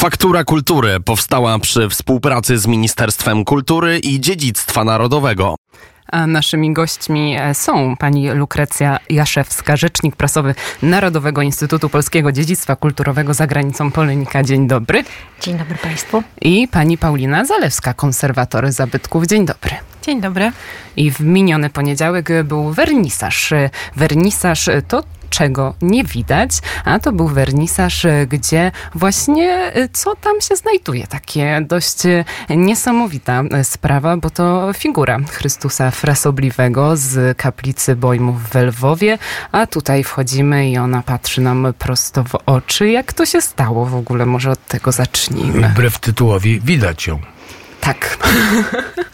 Faktura Kultury powstała przy współpracy z Ministerstwem Kultury i Dziedzictwa Narodowego. A naszymi gośćmi e, są pani Lukrecja Jaszewska, rzecznik prasowy Narodowego Instytutu Polskiego Dziedzictwa Kulturowego za granicą Polenika. Dzień dobry. Dzień dobry Państwu. I pani Paulina Zalewska, konserwator zabytków. Dzień dobry. Dzień dobry. I w miniony poniedziałek był wernisaż. Wernisaż to czego nie widać, a to był wernisaż, gdzie właśnie y, co tam się znajduje. Takie dość y, niesamowita sprawa, bo to figura Chrystusa Frasobliwego z kaplicy Bojmów w Lwowie, a tutaj wchodzimy i ona patrzy nam prosto w oczy. Jak to się stało w ogóle? Może od tego zacznijmy. Wbrew tytułowi widać ją. Tak.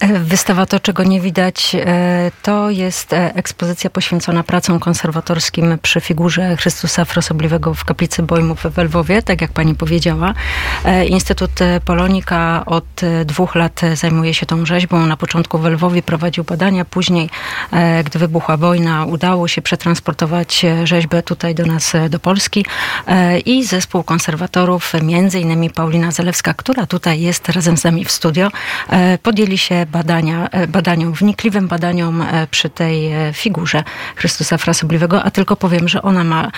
E, wystawa To, czego nie widać, e, to jest e, ekspozycja poświęcona pracom konserwatorskim przy figurze Chrystusa Frosobliwego w kaplicy Bojmów w Lwowie, tak jak pani powiedziała. Instytut Polonika od dwóch lat zajmuje się tą rzeźbą. Na początku w Lwowie prowadził badania, później, gdy wybuchła wojna, udało się przetransportować rzeźbę tutaj do nas, do Polski i zespół konserwatorów, między innymi Paulina Zalewska, która tutaj jest razem z nami w studio, podjęli się badania, e, badaniom, wnikliwym badaniom e, przy tej figurze Chrystusa Frasobliwego, a tylko powiem, że ona ma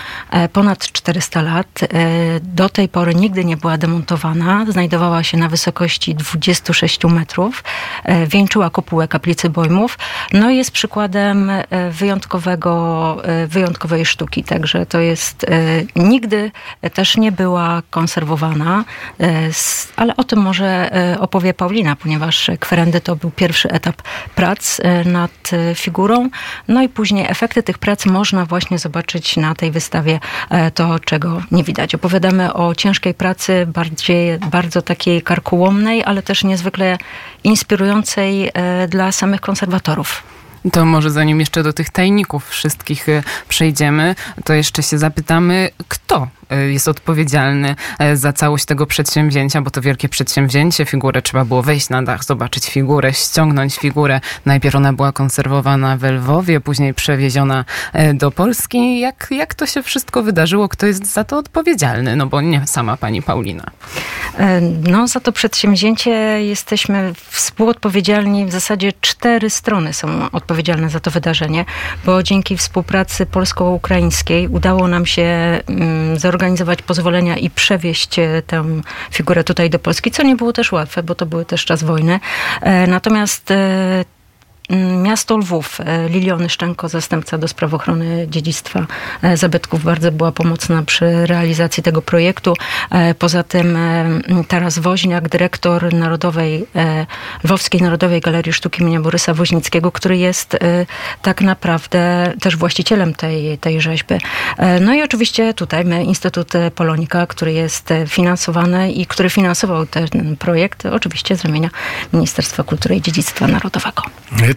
ponad 400 lat. Do tej pory nigdy nie była demontowana. Znajdowała się na wysokości 26 metrów. Wieńczyła kopułę kaplicy Bojmów. No i jest przykładem wyjątkowego, wyjątkowej sztuki. Także to jest, nigdy też nie była konserwowana, ale o tym może opowie Paulina ponieważ kwerendy to był pierwszy etap prac e, nad e, figurą. No i później efekty tych prac można właśnie zobaczyć na tej wystawie e, to, czego nie widać. Opowiadamy o ciężkiej pracy, bardziej, bardzo takiej karkołomnej, ale też niezwykle inspirującej dla samych konserwatorów. To może zanim jeszcze do tych tajników wszystkich przejdziemy, to jeszcze się zapytamy, kto E, jest odpowiedzialny e, za całość tego przedsięwzięcia, bo to wielkie przedsięwzięcie, figurę trzeba było wejść na dach, zobaczyć figurę, ściągnąć figurę. Najpierw ona była konserwowana w Lwowie, później przewieziona e, do Polski. Jak, jak to się wszystko wydarzyło? Kto jest za to odpowiedzialny? No bo nie sama pani Paulina. No, za to przedsięwzięcie jesteśmy współodpowiedzialni. W zasadzie cztery strony są odpowiedzialne za to wydarzenie, bo dzięki współpracy polsko-ukraińskiej udało nam się mm, zorganizować pozwolenia i przewieźć e, tę figurę tutaj do Polski, co nie było też łatwe, bo to były też czas wojny. E, natomiast e, miasto Lwów, e, Liliony Szczęko, zastępca do spraw ochrony dziedzictwa e, zabytków, bardzo była pomocna przy realizacji tego projektu. E, poza tym Taras Woźniak, dyrektor Narodowej, Lwowskiej Narodowej Galerii Sztuki imienia Borysa Woźnickiego, który jest tak naprawdę też właścicielem tej, tej rzeźby. No i oczywiście tutaj my, Instytut Polonika, który jest finansowany i który finansował ten projekt, oczywiście z ramienia Ministerstwa Kultury i Dziedzictwa Narodowego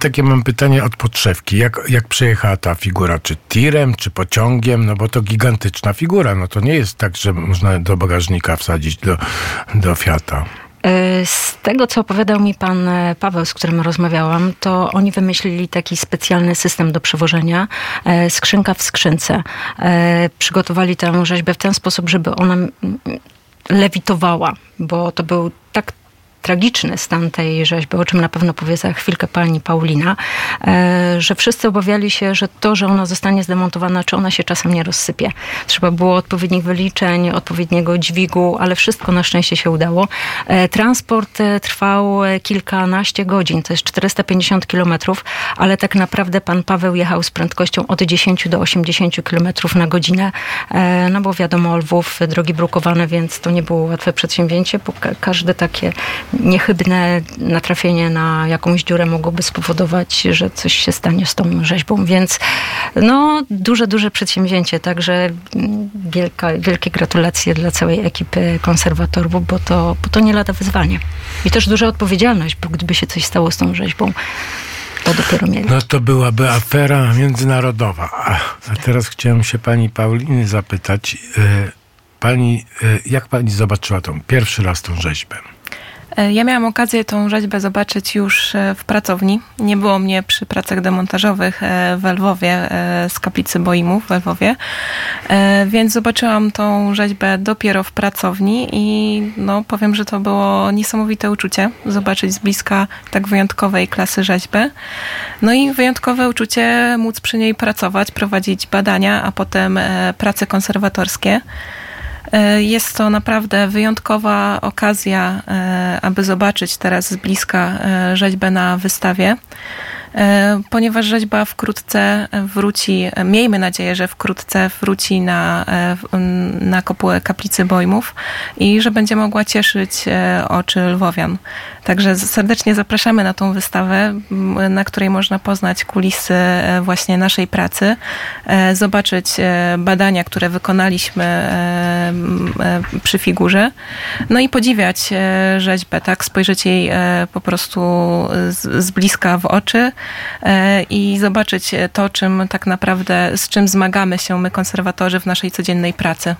takie mam pytanie od podszewki. Jak, jak przejechała ta figura? Czy tirem, czy pociągiem? No bo to gigantyczna figura. No to nie jest tak, że można do bagażnika wsadzić do, do Fiata. E, z tego, co opowiadał mi pan e, Paweł, z którym rozmawiałam, to oni wymyślili taki specjalny system do przewożenia, e, skrzynka w skrzynce. Przygotowali tę rzeźbę w ten sposób, żeby ona lewitowała, bo to był tak tragiczny stan tej rzeźby, o czym na pewno powie za chwilkę pani Paulina, e, że wszyscy obawiali się, że to, że ona zostanie zdemontowana, czy ona się czasem nie rozsypie. Trzeba było odpowiednich wyliczeń, odpowiedniego dźwigu, ale wszystko na szczęście się udało. E, transport e, trwał kilkanaście godzin, to jest 450 kilometrów, ale tak naprawdę pan Paweł jechał z prędkością od 10 do 80 kilometrów na godzinę, no bo wiadomo, Lwów, drogi brukowane, więc to nie było łatwe przedsięwzięcie, bo każde takie niechybne natrafienie na jakąś dziurę mogłoby spowodować, że coś się stanie z tą rzeźbą. Więc no, duże, duże przedsięwzięcie. Także wielka, wielkie gratulacje dla całej ekipy konserwatorów, bo to, bo to nie lada wyzwanie. I też duża odpowiedzialność, bo gdyby się coś stało z tą rzeźbą, to dopiero mieli. No to byłaby afera międzynarodowa. A, a teraz chciałem się pani Pauliny zapytać. E, pani, e, jak pani zobaczyła tą pierwszy raz tą rzeźbę? E, ja miałam okazję tą rzeźbę zobaczyć już e, w pracowni. Nie było mnie przy pracach demontażowych e, w Lwowie, z kaplicy Boimów w Lwowie, więc zobaczyłam tą rzeźbę dopiero w pracowni i no, powiem, że to było niesamowite uczucie zobaczyć z bliska tak wyjątkowej klasy rzeźby. No i wyjątkowe uczucie móc przy niej pracować, prowadzić badania, a potem prace konserwatorskie. E, jest to naprawdę wyjątkowa okazja, e, aby zobaczyć teraz z bliska e, rzeźbę na wystawie. E, ponieważ rzeźba wkrótce wróci, miejmy nadzieję, że wkrótce wróci na, e, na kopułę kaplicy Bojmów i że będzie mogła cieszyć e, oczy lwowian. Także serdecznie zapraszamy na tą wystawę, na której można poznać kulisy właśnie naszej pracy, zobaczyć badania, które wykonaliśmy przy figurze, no i podziwiać rzeźbę, tak, spojrzeć jej po prostu z, bliska w oczy, E, i zobaczyć to, czym tak naprawdę, z czym zmagamy się my, konserwatorzy, w naszej codziennej pracy.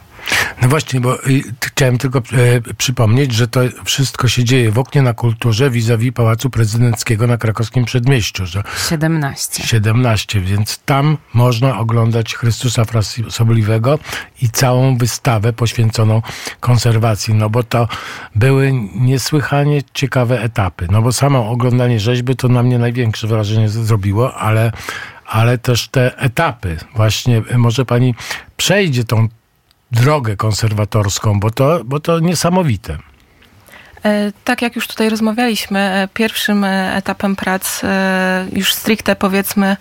No właśnie, bo y, chciałem tylko e, przypomnieć, że to wszystko się dzieje w oknie na kulturze vis-a-vis Pałacu Prezydenckiego na krakowskim przedmieściu. Że 17. 17, więc tam można oglądać Chrystusa Frasobliwego i całą wystawę poświęconą konserwacji, no bo to były niesłychanie ciekawe etapy. No bo samo oglądanie rzeźby to na mnie największe wrażenie zrobiło, ale ale też te etapy. Właśnie może pani przejdzie tą drogę konserwatorską, bo to, bo to niesamowite. E, tak jak już tutaj rozmawialiśmy, e, pierwszym e, etapem prac już stricte powiedzmy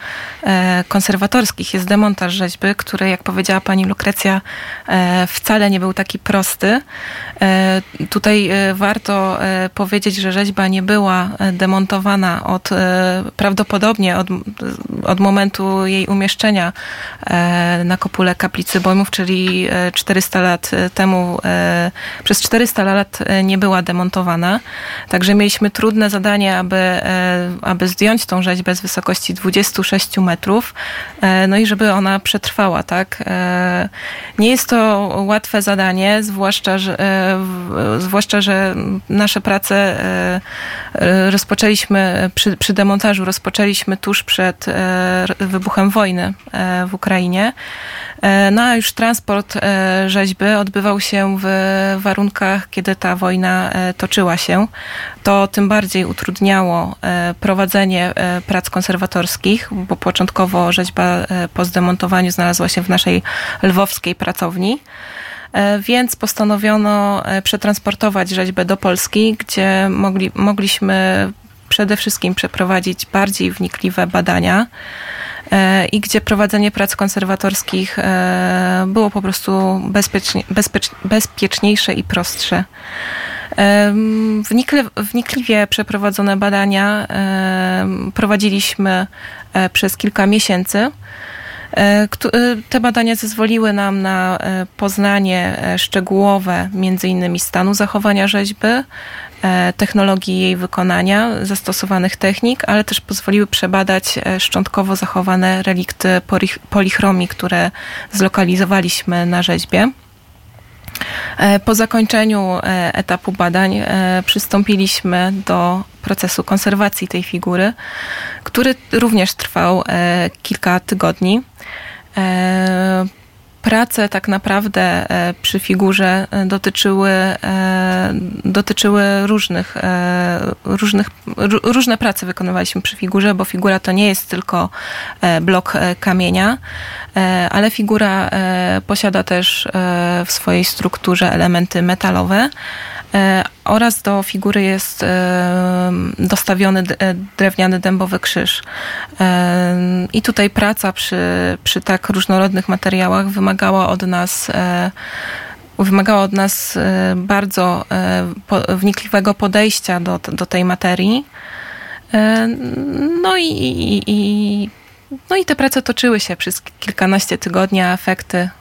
konserwatorskich jest demontaż rzeźby, który jak powiedziała pani Lukrecja wcale nie był taki prosty. Tutaj warto powiedzieć, że rzeźba nie była demontowana od prawdopodobnie od, od momentu jej umieszczenia na kopule kaplicy Bojmów, czyli 400 lat temu. Przez 400 lat nie była demontowana zamontowana. Także mieliśmy trudne zadanie, aby, e, aby zdjąć tą rzeźbę z wysokości 26 metrów, e, no i żeby ona przetrwała, tak. E, nie jest to łatwe zadanie, zwłaszcza, że, zwłaszcza, że nasze prace rozpoczęliśmy przy, przy demontażu, rozpoczęliśmy tuż przed wybuchem wojny w Ukrainie. No a już transport rzeźby odbywał się w warunkach, kiedy ta wojna toczyła się, to tym bardziej utrudniało e, prowadzenie e, prac konserwatorskich, bo początkowo rzeźba e, po zdemontowaniu znalazła się w naszej lwowskiej pracowni. Więc postanowiono przetransportować rzeźbę do Polski, gdzie mogli, mogliśmy przede wszystkim przeprowadzić bardziej wnikliwe badania i gdzie prowadzenie prac konserwatorskich było po prostu bezpiecznie, bezpiecz, bezpieczniejsze i prostsze. Wnikli, wnikliwie przeprowadzone badania prowadziliśmy e, przez kilka miesięcy. E, e, te badania zezwoliły nam na poznanie szczegółowe między innymi stanu zachowania rzeźby, technologii jej wykonania, zastosowanych technik, ale też pozwoliły przebadać szczątkowo zachowane relikty polichromii, które zlokalizowaliśmy na rzeźbie. E, po zakończeniu e, etapu badań e, przystąpiliśmy do procesu konserwacji tej figury, który również trwał kilka tygodni prace tak naprawdę e, przy figurze e, dotyczyły, e, dotyczyły różnych, różnych, różne prace wykonywaliśmy przy figurze, bo figura to nie jest tylko blok kamienia, ale figura posiada też w swojej strukturze elementy metalowe, oraz do figury jest e, dostawiony e, drewniany dębowy krzyż. I tutaj praca przy, przy tak różnorodnych materiałach wymagała od nas wymagała od nas bardzo wnikliwego podejścia do, do tej materii. No i, i, i, no i te prace toczyły się przez kilkanaście tygodni, a efekty e,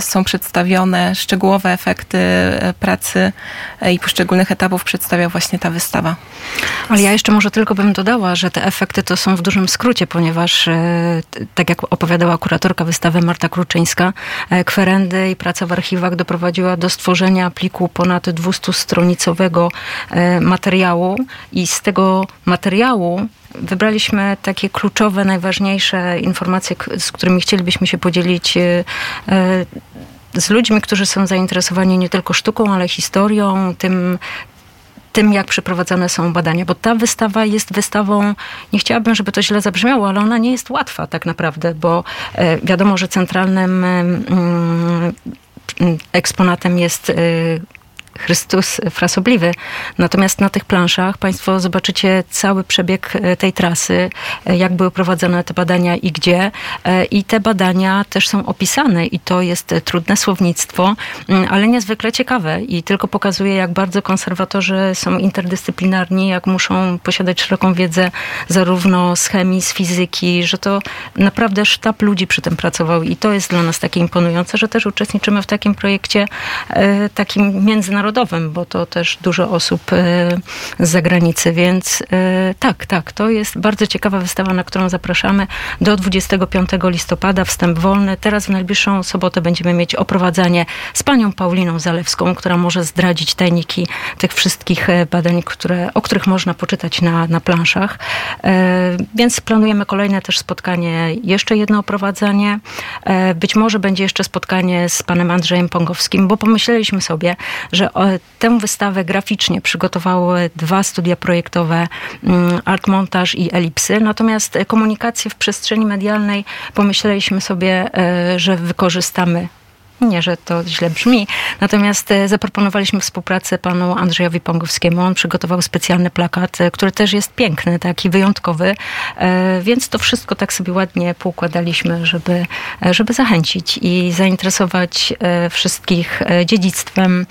są przedstawione szczegółowe efekty e, pracy e, i poszczególnych etapów przedstawia właśnie ta wystawa. Ale ja jeszcze może tylko bym dodała, że te efekty to są w dużym skrócie, ponieważ tak jak opowiadała kuratorka wystawy Marta Kruczyńska, kwerendy i praca w archiwach doprowadziła do stworzenia pliku ponad 200-stronicowego materiału i z tego materiału wybraliśmy takie kluczowe, najważniejsze informacje, z którymi chcielibyśmy się podzielić e, e, z ludźmi, którzy są zainteresowani nie tylko sztuką, ale historią, tym, tym, jak przeprowadzane są badania, bo ta wystawa jest wystawą, nie chciałabym, żeby to źle zabrzmiało, ale ona nie jest łatwa tak naprawdę, bo e, wiadomo, że centralnym mm, eksponatem jest Chrystus frasobliwy. Natomiast na tych planszach Państwo zobaczycie cały przebieg e, tej trasy, e, jak były prowadzone te badania i gdzie. E, I te badania też są opisane i to jest trudne słownictwo, mm, ale niezwykle ciekawe i tylko pokazuje, jak bardzo konserwatorzy są interdyscyplinarni, jak muszą posiadać szeroką wiedzę zarówno z chemii, z fizyki, że to naprawdę sztab ludzi przy tym pracował i to jest dla nas takie imponujące, że też uczestniczymy w takim projekcie takim międzynarodowym międzynarodowym, bo to też dużo osób e, z zagranicy, więc e, tak, tak, to jest bardzo ciekawa wystawa, na którą zapraszamy do 25 listopada, wstęp wolny. Teraz w najbliższą sobotę będziemy mieć oprowadzanie z panią Pauliną Zalewską, która może zdradzić tajniki tych wszystkich e, badań, które, o których można poczytać na, na planszach. Więc planujemy kolejne też spotkanie, jeszcze jedno oprowadzanie. Być może będzie jeszcze spotkanie z panem Andrzejem Pongowskim, bo pomyśleliśmy sobie, że tę wystawę graficznie przygotowały dwa studia projektowe mm, Art Montaż i Elipsy. Natomiast komunikację w przestrzeni medialnej pomyśleliśmy sobie, e, że wykorzystamy nie, że to źle brzmi. Natomiast e, zaproponowaliśmy współpracę panu Andrzejowi Pongowskiemu. On przygotował specjalny plakat, e, który też jest piękny, taki wyjątkowy. E, więc to wszystko tak sobie ładnie poukładaliśmy, żeby, żeby zachęcić i zainteresować wszystkich dziedzictwem,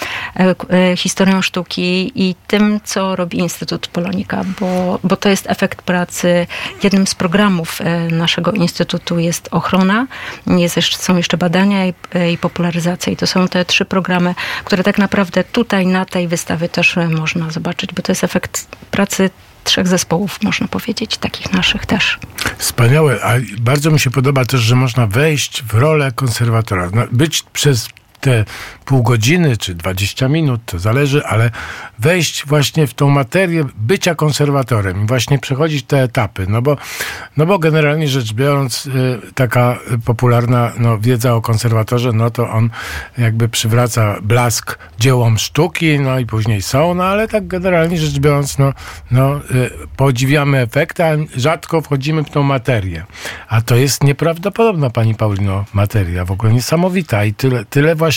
historią sztuki i tym, co robi Instytut Polonika, bo, bo to jest efekt pracy. Jednym z programów naszego Instytutu jest ochrona, jest są jeszcze badania i, i popularyzacja. I to są te trzy programy, które tak naprawdę tutaj na tej wystawie też e, można zobaczyć, bo to jest efekt pracy trzech zespołów, można powiedzieć, takich naszych też. Wspaniałe, a bardzo mi się podoba też, że można wejść w rolę konserwatora, być przez te pół godziny czy 20 minut, to zależy, ale wejść właśnie w tą materię bycia konserwatorem i właśnie przechodzić te etapy, no bo, no bo generalnie rzecz biorąc y, taka popularna no, wiedza o konserwatorze, no to on jakby przywraca blask dziełom sztuki, no i później są, no ale tak generalnie rzecz biorąc, no, no y, podziwiamy efekty, a rzadko wchodzimy w tą materię. A to jest nieprawdopodobna, pani Paulino, materia, w ogóle niesamowita i tyle, tyle właśnie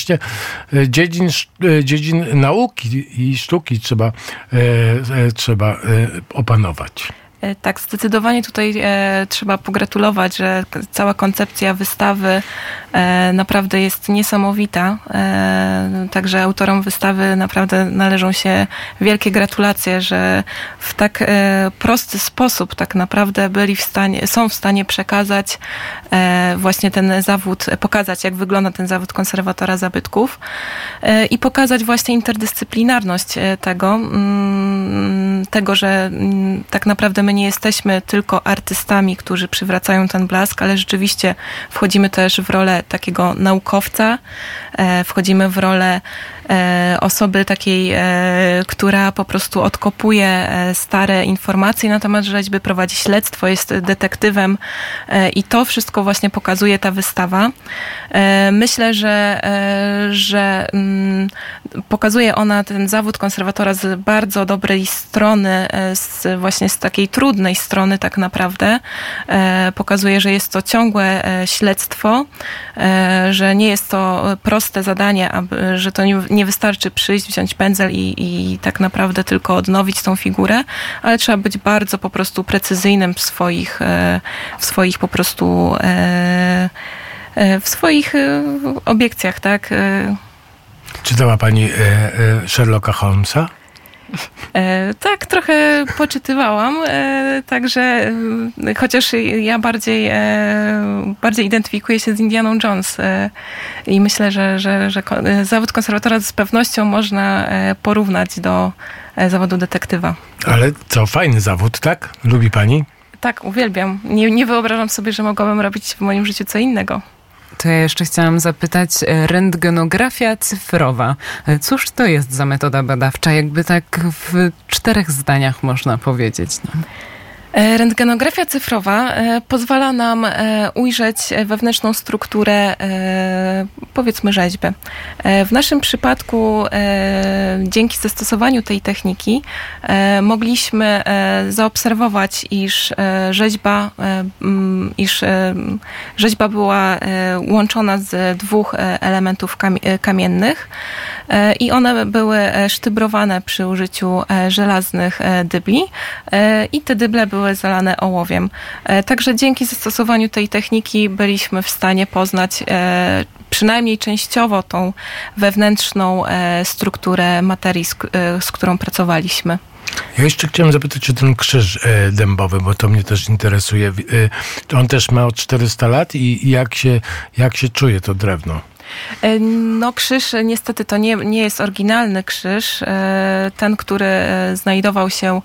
E, dziedzin, e, dziedzin nauki i sztuki trzeba, e, trzeba opanować. Tak, zdecydowanie tutaj e, trzeba pogratulować, że cała koncepcja wystawy e, naprawdę jest niesamowita. E, także autorom wystawy naprawdę należą się wielkie gratulacje, że w tak prosty sposób tak naprawdę byli w stanie, są w stanie przekazać właśnie ten zawód, pokazać jak wygląda ten zawód konserwatora zabytków i pokazać właśnie interdyscyplinarność tego, mm, tego, że mm, tak naprawdę my nie jesteśmy tylko artystami, którzy przywracają ten blask, ale rzeczywiście wchodzimy też w rolę takiego naukowca, e, wchodzimy w rolę osoby takiej, e, która po prostu odkopuje e, stare informacje na temat rzeźby, prowadzi śledztwo, jest detektywem i to wszystko właśnie pokazuje ta wystawa. Myślę, że, że mm, pokazuje ona ten zawód konserwatora z bardzo dobrej strony, z właśnie z takiej trudnej strony tak naprawdę. Pokazuje, że jest to ciągłe śledztwo, że nie jest to proste zadanie, że to nie, nie wystarczy przyjść, wziąć pędzel i, i tak naprawdę tylko odnowić tą figurę, ale trzeba być bardzo po prostu precyzyjnym w swoich, e, w swoich po prostu e, e, w swoich obiekcjach, tak? Czytała pani Sherlocka Holmesa? E, tak, trochę poczytywałam, e, także e, chociaż ja bardziej, e, bardziej identyfikuję się z Indianą Jones e, i myślę, że, że, że e, zawód konserwatora z pewnością można porównać do zawodu detektywa. Ale co, fajny zawód, tak? Lubi pani? Tak, uwielbiam. Nie, nie wyobrażam sobie, że mogłabym robić w moim życiu co innego. To ja jeszcze chciałam zapytać, e, rentgenografia cyfrowa. E, Cóż to jest za metoda badawcza? Jakby tak w czterech zdaniach można powiedzieć. No. E, Rentgenografia cyfrowa e, pozwala nam e, ujrzeć wewnętrzną strukturę, powiedzmy, rzeźby. W naszym przypadku, dzięki zastosowaniu tej techniki, mogliśmy zaobserwować, iż rzeźba, iż rzeźba była łączona z dwóch elementów kamie- kamiennych i one były sztybrowane przy użyciu żelaznych dybli i te dyble były zalane ołowiem. E, Także dzięki zastosowaniu tej techniki byliśmy w stanie poznać e, przynajmniej częściowo tą wewnętrzną e, strukturę materii, z, którą pracowaliśmy. Ja jeszcze chciałem zapytać o ten krzyż dębowy, bo to mnie też interesuje. On też ma od 400 lat i jak się, jak się czuje to drewno? E, No krzyż e, niestety to nie, nie jest oryginalny krzyż. E, Ten, który znajdował się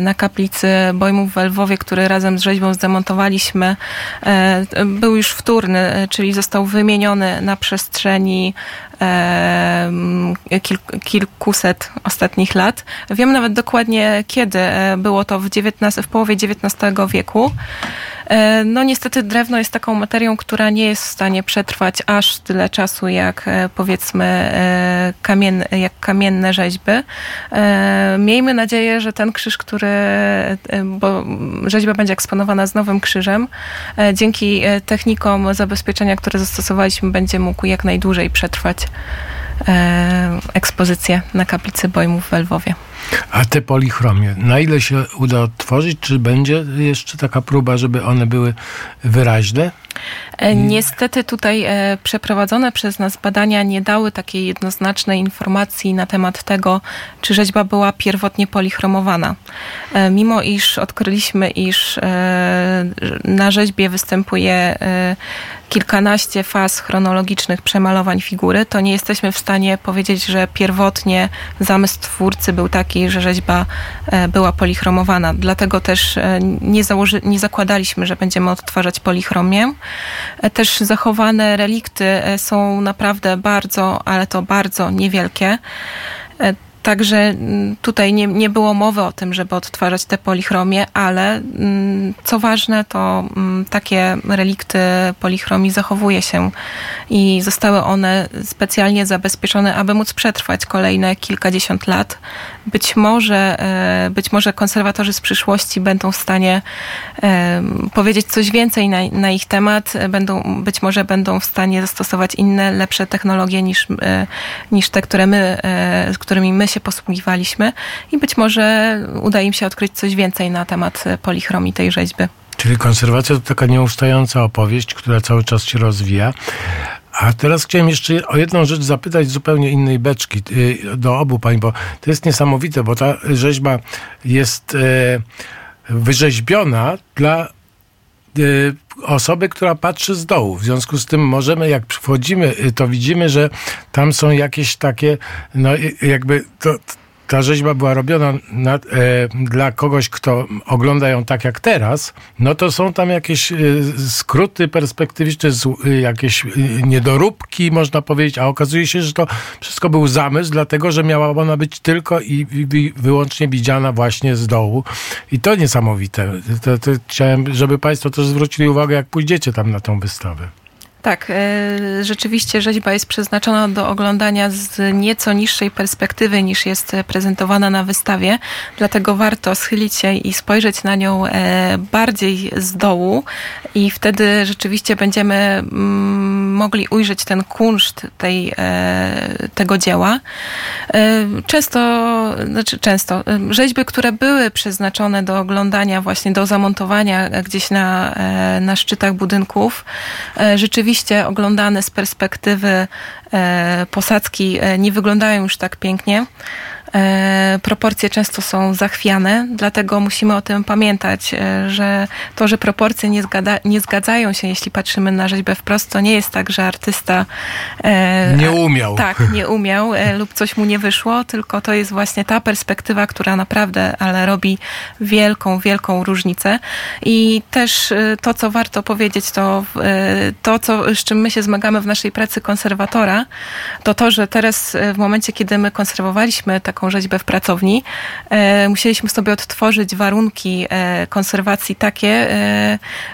na kaplicy Bojmów w Lwowie, który razem z rzeźbą zdemontowaliśmy, był już wtórny, czyli został wymieniony na przestrzeni kilkuset ostatnich lat. Wiem nawet dokładnie kiedy. E, Było to w, XIX, w połowie XIX wieku. E, No niestety drewno jest taką materią, która nie jest w stanie przetrwać aż tyle czasu jak e, powiedzmy kamien, jak kamienne rzeźby. Miejmy nadzieję, że ten krzyż, który, bo rzeźba będzie eksponowana z nowym krzyżem, dzięki technikom zabezpieczenia, które zastosowaliśmy, będzie mógł jak najdłużej przetrwać ekspozycję na kaplicy Bojmów w Lwowie. A te polichromie, na ile się uda odtworzyć? Czy będzie jeszcze taka próba, żeby one były wyraźne? E, Niestety tutaj e, przeprowadzone przez nas badania nie dały takiej jednoznacznej informacji na temat tego, czy rzeźba była pierwotnie polichromowana. E, Mimo iż odkryliśmy, iż na rzeźbie występuje kilkanaście faz chronologicznych przemalowań figury, to nie jesteśmy w stanie powiedzieć, że pierwotnie zamysł twórcy był taki, że rzeźba e, była polichromowana. Dlatego też e, nie, założy, nie zakładaliśmy, że będziemy odtwarzać polichromię. E, Też zachowane relikty są naprawdę bardzo, ale to bardzo niewielkie. Także mm, tutaj nie, nie było mowy o tym, żeby odtwarzać te polichromie, ale mm, co ważne, to mm, takie relikty polichromii zachowuje się i zostały one specjalnie zabezpieczone, aby móc przetrwać kolejne kilkadziesiąt lat. Być może, e, być może konserwatorzy z przyszłości będą w stanie e, powiedzieć coś więcej na, na ich temat, będą, być może będą w stanie zastosować inne, lepsze technologie niż, e, niż te, które my, z którymi my się posługiwaliśmy i być może uda im się odkryć coś więcej na temat e, polichromii tej rzeźby. Czyli konserwacja to taka nieustająca opowieść, która cały czas się rozwija. A teraz chciałem jeszcze o jedną rzecz zapytać zupełnie innej beczki y, do obu pań, bo to jest niesamowite, bo ta rzeźba jest e, wyrzeźbiona dla osoby, która patrzy z dołu. W związku z tym możemy, jak wchodzimy, y, to widzimy, że tam są jakieś takie, no y, jakby to, ta rzeźba była robiona na, e, dla kogoś, kto ogląda ją tak jak teraz, no to są tam jakieś e, skróty perspektywiczne, e, jakieś e, niedoróbki, można powiedzieć, a okazuje się, że to wszystko był zamysł, dlatego, że miała ona być tylko i, i wyłącznie widziana właśnie z dołu. I to niesamowite. To, to chciałem, żeby Państwo też zwrócili uwagę, jak pójdziecie tam na tą wystawę. Tak, e, rzeczywiście rzeźba jest przeznaczona do oglądania z nieco niższej perspektywy niż jest prezentowana na wystawie, dlatego warto schylić się i spojrzeć na nią e, bardziej z dołu i wtedy rzeczywiście będziemy mm, mogli ujrzeć ten kunszt tej, e, tego dzieła. Często, znaczy często, rzeźby, które były przeznaczone do oglądania, właśnie do zamontowania gdzieś na, na szczytach budynków, e, rzeczywiście oglądane z perspektywy e, posadzki e, nie wyglądają już tak pięknie. E, proporcje często są zachwiane, dlatego musimy o tym pamiętać, e, że to, że proporcje nie, nie zgadzają się, jeśli patrzymy na rzeźbę wprost, to nie jest tak, że artysta e, nie umiał. Tak, nie umiał lub coś mu nie wyszło, tylko to jest właśnie ta perspektywa, która naprawdę, ale robi wielką, wielką różnicę. I też to, co warto powiedzieć, to to, co, z czym my się zmagamy w naszej pracy konserwatora, to to, że teraz w momencie, kiedy my konserwowaliśmy taką rzeźbę w pracowni, musieliśmy sobie odtworzyć warunki konserwacji takie,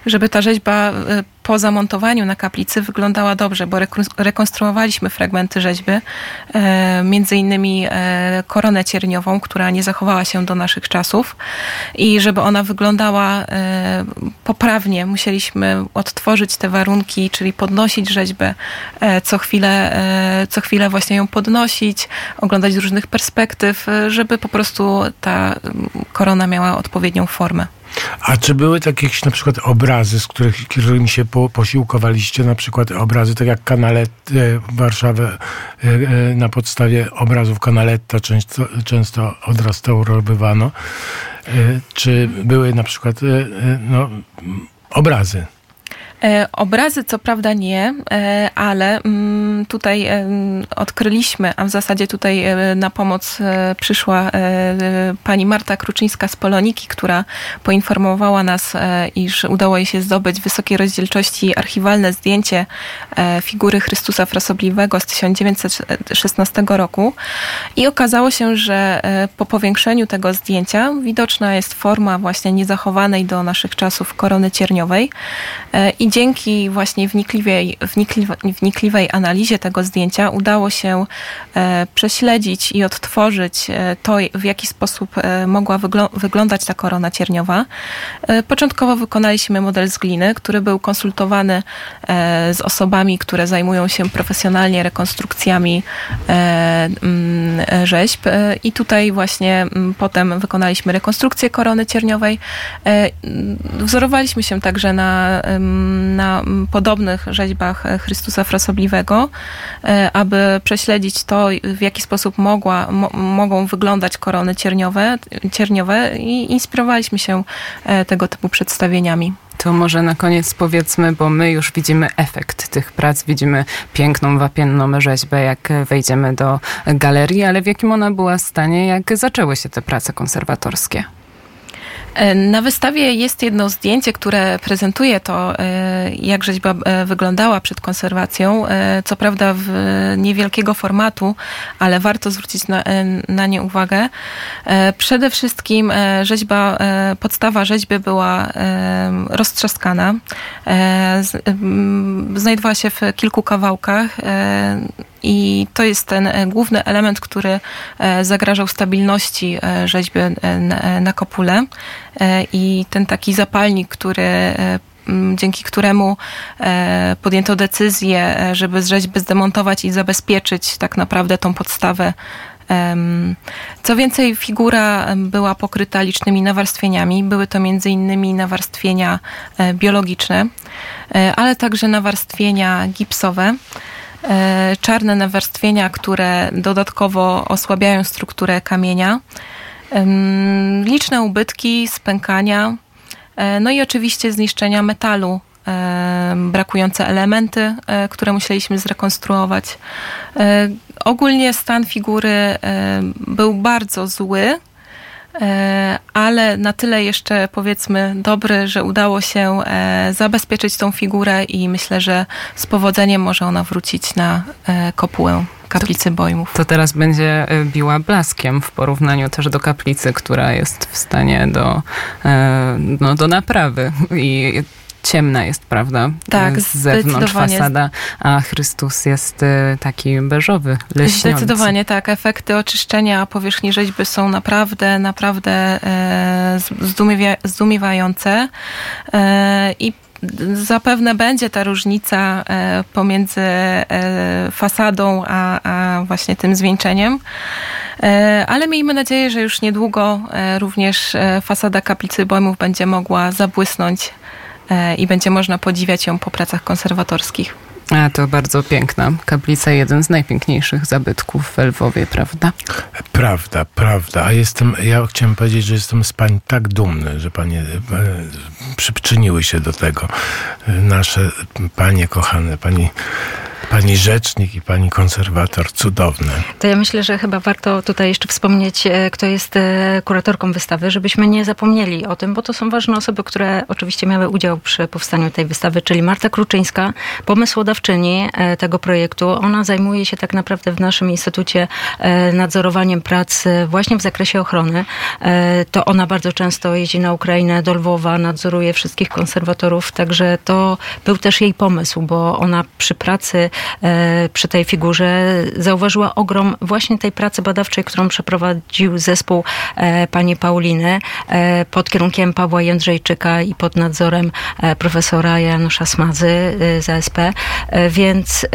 żeby ta rzeźba po zamontowaniu na kaplicy wyglądała dobrze, bo rekonstruowaliśmy fragmenty rzeźby, e, między innymi e, koronę cierniową, która nie zachowała się do naszych czasów i żeby ona wyglądała e, poprawnie, musieliśmy odtworzyć te warunki, czyli podnosić rzeźbę co chwilę, co chwilę właśnie ją podnosić, oglądać z różnych perspektyw, żeby po prostu ta korona miała odpowiednią formę. A czy były takie jakieś na przykład obrazy, z których, którymi się po, posiłkowaliście, na przykład obrazy, tak jak Kanaletta, e, Warszawę e, e, na podstawie obrazów Kanaletta często, często odrestaurowywano. Czy były na przykład no, obrazy? E, obrazy co prawda nie, e, ale mm, tutaj e, odkryliśmy, a w zasadzie tutaj na pomoc przyszła pani Marta Kruczyńska z Poloniki, która poinformowała nas, iż udało jej się zdobyć wysokiej rozdzielczości archiwalne zdjęcie figury Chrystusa Frasobliwego z 1916 roku. I okazało się, że po powiększeniu tego zdjęcia widoczna jest forma właśnie niezachowanej do naszych czasów korony cierniowej. I dzięki właśnie wnikliwej, wnikliwej, wnikliwej analizie tego zdjęcia udało się e, prześledzić i odtworzyć e, to, w jaki sposób e, mogła wyglądać ta korona cierniowa. Początkowo wykonaliśmy model z gliny, który był konsultowany z osobami, które zajmują się profesjonalnie rekonstrukcjami mm, rzeźb i tutaj właśnie mm, potem wykonaliśmy rekonstrukcję korony cierniowej. Wzorowaliśmy się także na na podobnych rzeźbach Chrystusa Frasobliwego, e, aby prześledzić to, w jaki sposób mogła, mo, mogą wyglądać korony cierniowe, cierniowe i inspirowaliśmy się e, tego typu przedstawieniami. To może na koniec powiedzmy, bo my już widzimy efekt tych prac, widzimy piękną wapienną rzeźbę, jak wejdziemy do galerii, ale w jakim ona była stanie, jak zaczęły się te prace konserwatorskie? E, na wystawie jest jedno zdjęcie, które prezentuje to, e, jak rzeźba e, wyglądała przed konserwacją. Co prawda w niewielkiego formatu, ale warto zwrócić na, na nie uwagę. Przede wszystkim rzeźba, podstawa rzeźby była roztrzaskana. Znajdowała się w kilku kawałkach. I to jest ten e, główny element, który e, zagrażał stabilności e, rzeźby na kopule. I ten taki zapalnik, który dzięki któremu podjęto decyzję, żeby rzeźby zdemontować i zabezpieczyć tak naprawdę tą podstawę co więcej, figura była pokryta licznymi nawarstwieniami. Były to innymi nawarstwienia biologiczne, ale także nawarstwienia gipsowe. E, czarne nawarstwienia, które dodatkowo osłabiają strukturę kamienia, liczne ubytki, spękania, e, no i oczywiście zniszczenia metalu, e, brakujące elementy, które musieliśmy zrekonstruować. Ogólnie stan figury był bardzo zły. E, ale na tyle jeszcze powiedzmy dobry, że udało się e, zabezpieczyć tą figurę i myślę, że z powodzeniem może ona wrócić na e, kopułę kaplicy Bojmów. To teraz będzie biła blaskiem w porównaniu też do kaplicy, która jest w stanie do, no, do naprawy i ciemna jest, prawda? Tak, z zewnątrz fasada, a Chrystus jest y, taki beżowy, leśniący. Zdecydowanie tak. Efekty oczyszczenia powierzchni rzeźby są naprawdę, naprawdę e, zdumiewające e, i zapewne będzie ta różnica e, pomiędzy fasadą a, a właśnie tym zwieńczeniem. Ale miejmy nadzieję, że już niedługo również fasada kaplicy Bojmów będzie mogła zabłysnąć i będzie można podziwiać ją po pracach konserwatorskich. A to bardzo piękna kaplica, jeden z najpiękniejszych zabytków w Lwowie, prawda? Prawda, prawda. A jestem, ja chciałem powiedzieć, że jestem z pań tak dumny, że panie e, przyczyniły się do tego. E, nasze panie kochane, pani Pani rzecznik i pani konserwator, cudowne. To ja myślę, że chyba warto tutaj jeszcze wspomnieć, e, kto jest e, kuratorką wystawy, żebyśmy nie zapomnieli o tym, bo to są ważne osoby, które oczywiście miały udział przy powstaniu tej wystawy, czyli Marta Kruczyńska, pomysłodawczyni e, tego projektu. Ona zajmuje się tak naprawdę w naszym instytucie nadzorowaniem prac właśnie w zakresie ochrony. To ona bardzo często jeździ na Ukrainę, do Lwowa, nadzoruje wszystkich konserwatorów, także to był też jej pomysł, bo ona przy pracy przy tej figurze zauważyła ogrom właśnie tej pracy badawczej, którą przeprowadził zespół e, pani Pauliny e, pod kierunkiem Pawła Jędrzejczyka i pod nadzorem profesora Janusza Smazy z ASP. Więc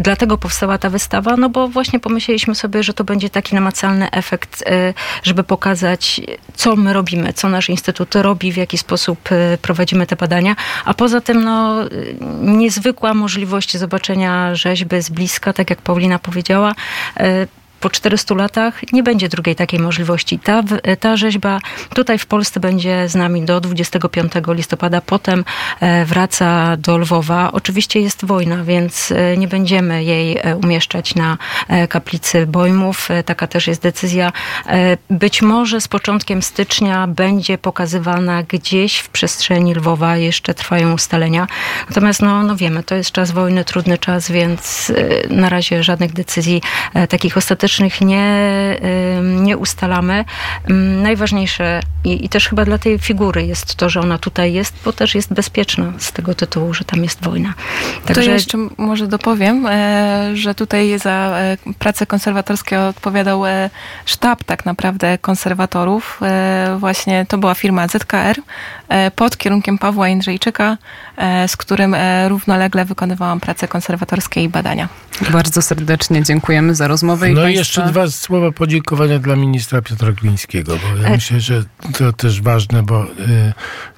dlatego powstała ta wystawa, no bo właśnie pomyśleliśmy sobie, że to będzie taki namacalny efekt, żeby pokazać, co my robimy, co nasz instytut robi, w jaki sposób prowadzimy te badania, a poza tym no, niezwykła możliwość zobaczenia rzeźby z bliska, tak jak Paulina powiedziała. E, po 400 latach nie będzie drugiej takiej możliwości. Ta, ta rzeźba tutaj w Polsce będzie z nami do 25 listopada, potem e, wraca do Lwowa. Oczywiście jest wojna, więc e, nie będziemy jej e, umieszczać na kaplicy Bojmów. Taka też jest decyzja. Być może z początkiem stycznia będzie pokazywana gdzieś w przestrzeni Lwowa. Jeszcze trwają ustalenia. Natomiast no, no wiemy, to jest czas wojny, trudny czas, więc na razie żadnych decyzji takich ostatecznych nie, nie ustalamy. Najważniejsze i, i też chyba dla tej figury jest to, że ona tutaj jest, bo też jest bezpieczna z tego tytułu, że tam jest wojna. Także... To jeszcze może dopowiem, e, że tutaj za e, pracę konserwatorskie odpowiadał e, sztab tak naprawdę konserwatorów. Właśnie to była firma ZKR pod kierunkiem Pawła Jędrzejczyka, z którym równolegle wykonywałam prace konserwatorskie i badania. Bardzo serdecznie dziękujemy za rozmowę. No i jeszcze dwa słowa podziękowania dla ministra Piotra Glińskiego, bo ja myślę, że to też ważne, bo y,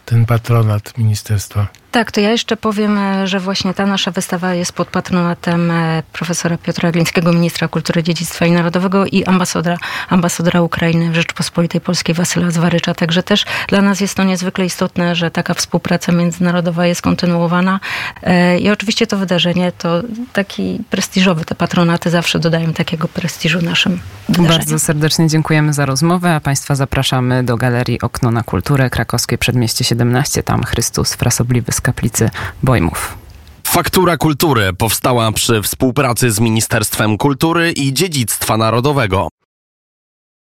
ten patronat ministerstwa tak, to ja jeszcze powiem, e, że właśnie ta nasza wystawa jest pod patronatem e, profesora Piotra Glińskiego, ministra kultury, dziedzictwa i narodowego i ambasadora, ambasadora Ukrainy w Rzeczpospolitej Polskiej Wasyla Zwarycza. Także też dla nas jest to niezwykle istotne, że taka współpraca międzynarodowa jest kontynuowana. E, I oczywiście to wydarzenie to taki prestiżowy, te patronaty zawsze dodają takiego prestiżu naszym wydarzeniom. Bardzo serdecznie dziękujemy za rozmowę, a Państwa zapraszamy do Galerii Okno na Kulturę Krakowskie Przedmieście 17. Tam Chrystus Frasobliwy z kaplicy Bojmów. Faktura Kultury powstała przy współpracy z Ministerstwem Kultury i Dziedzictwa Narodowego.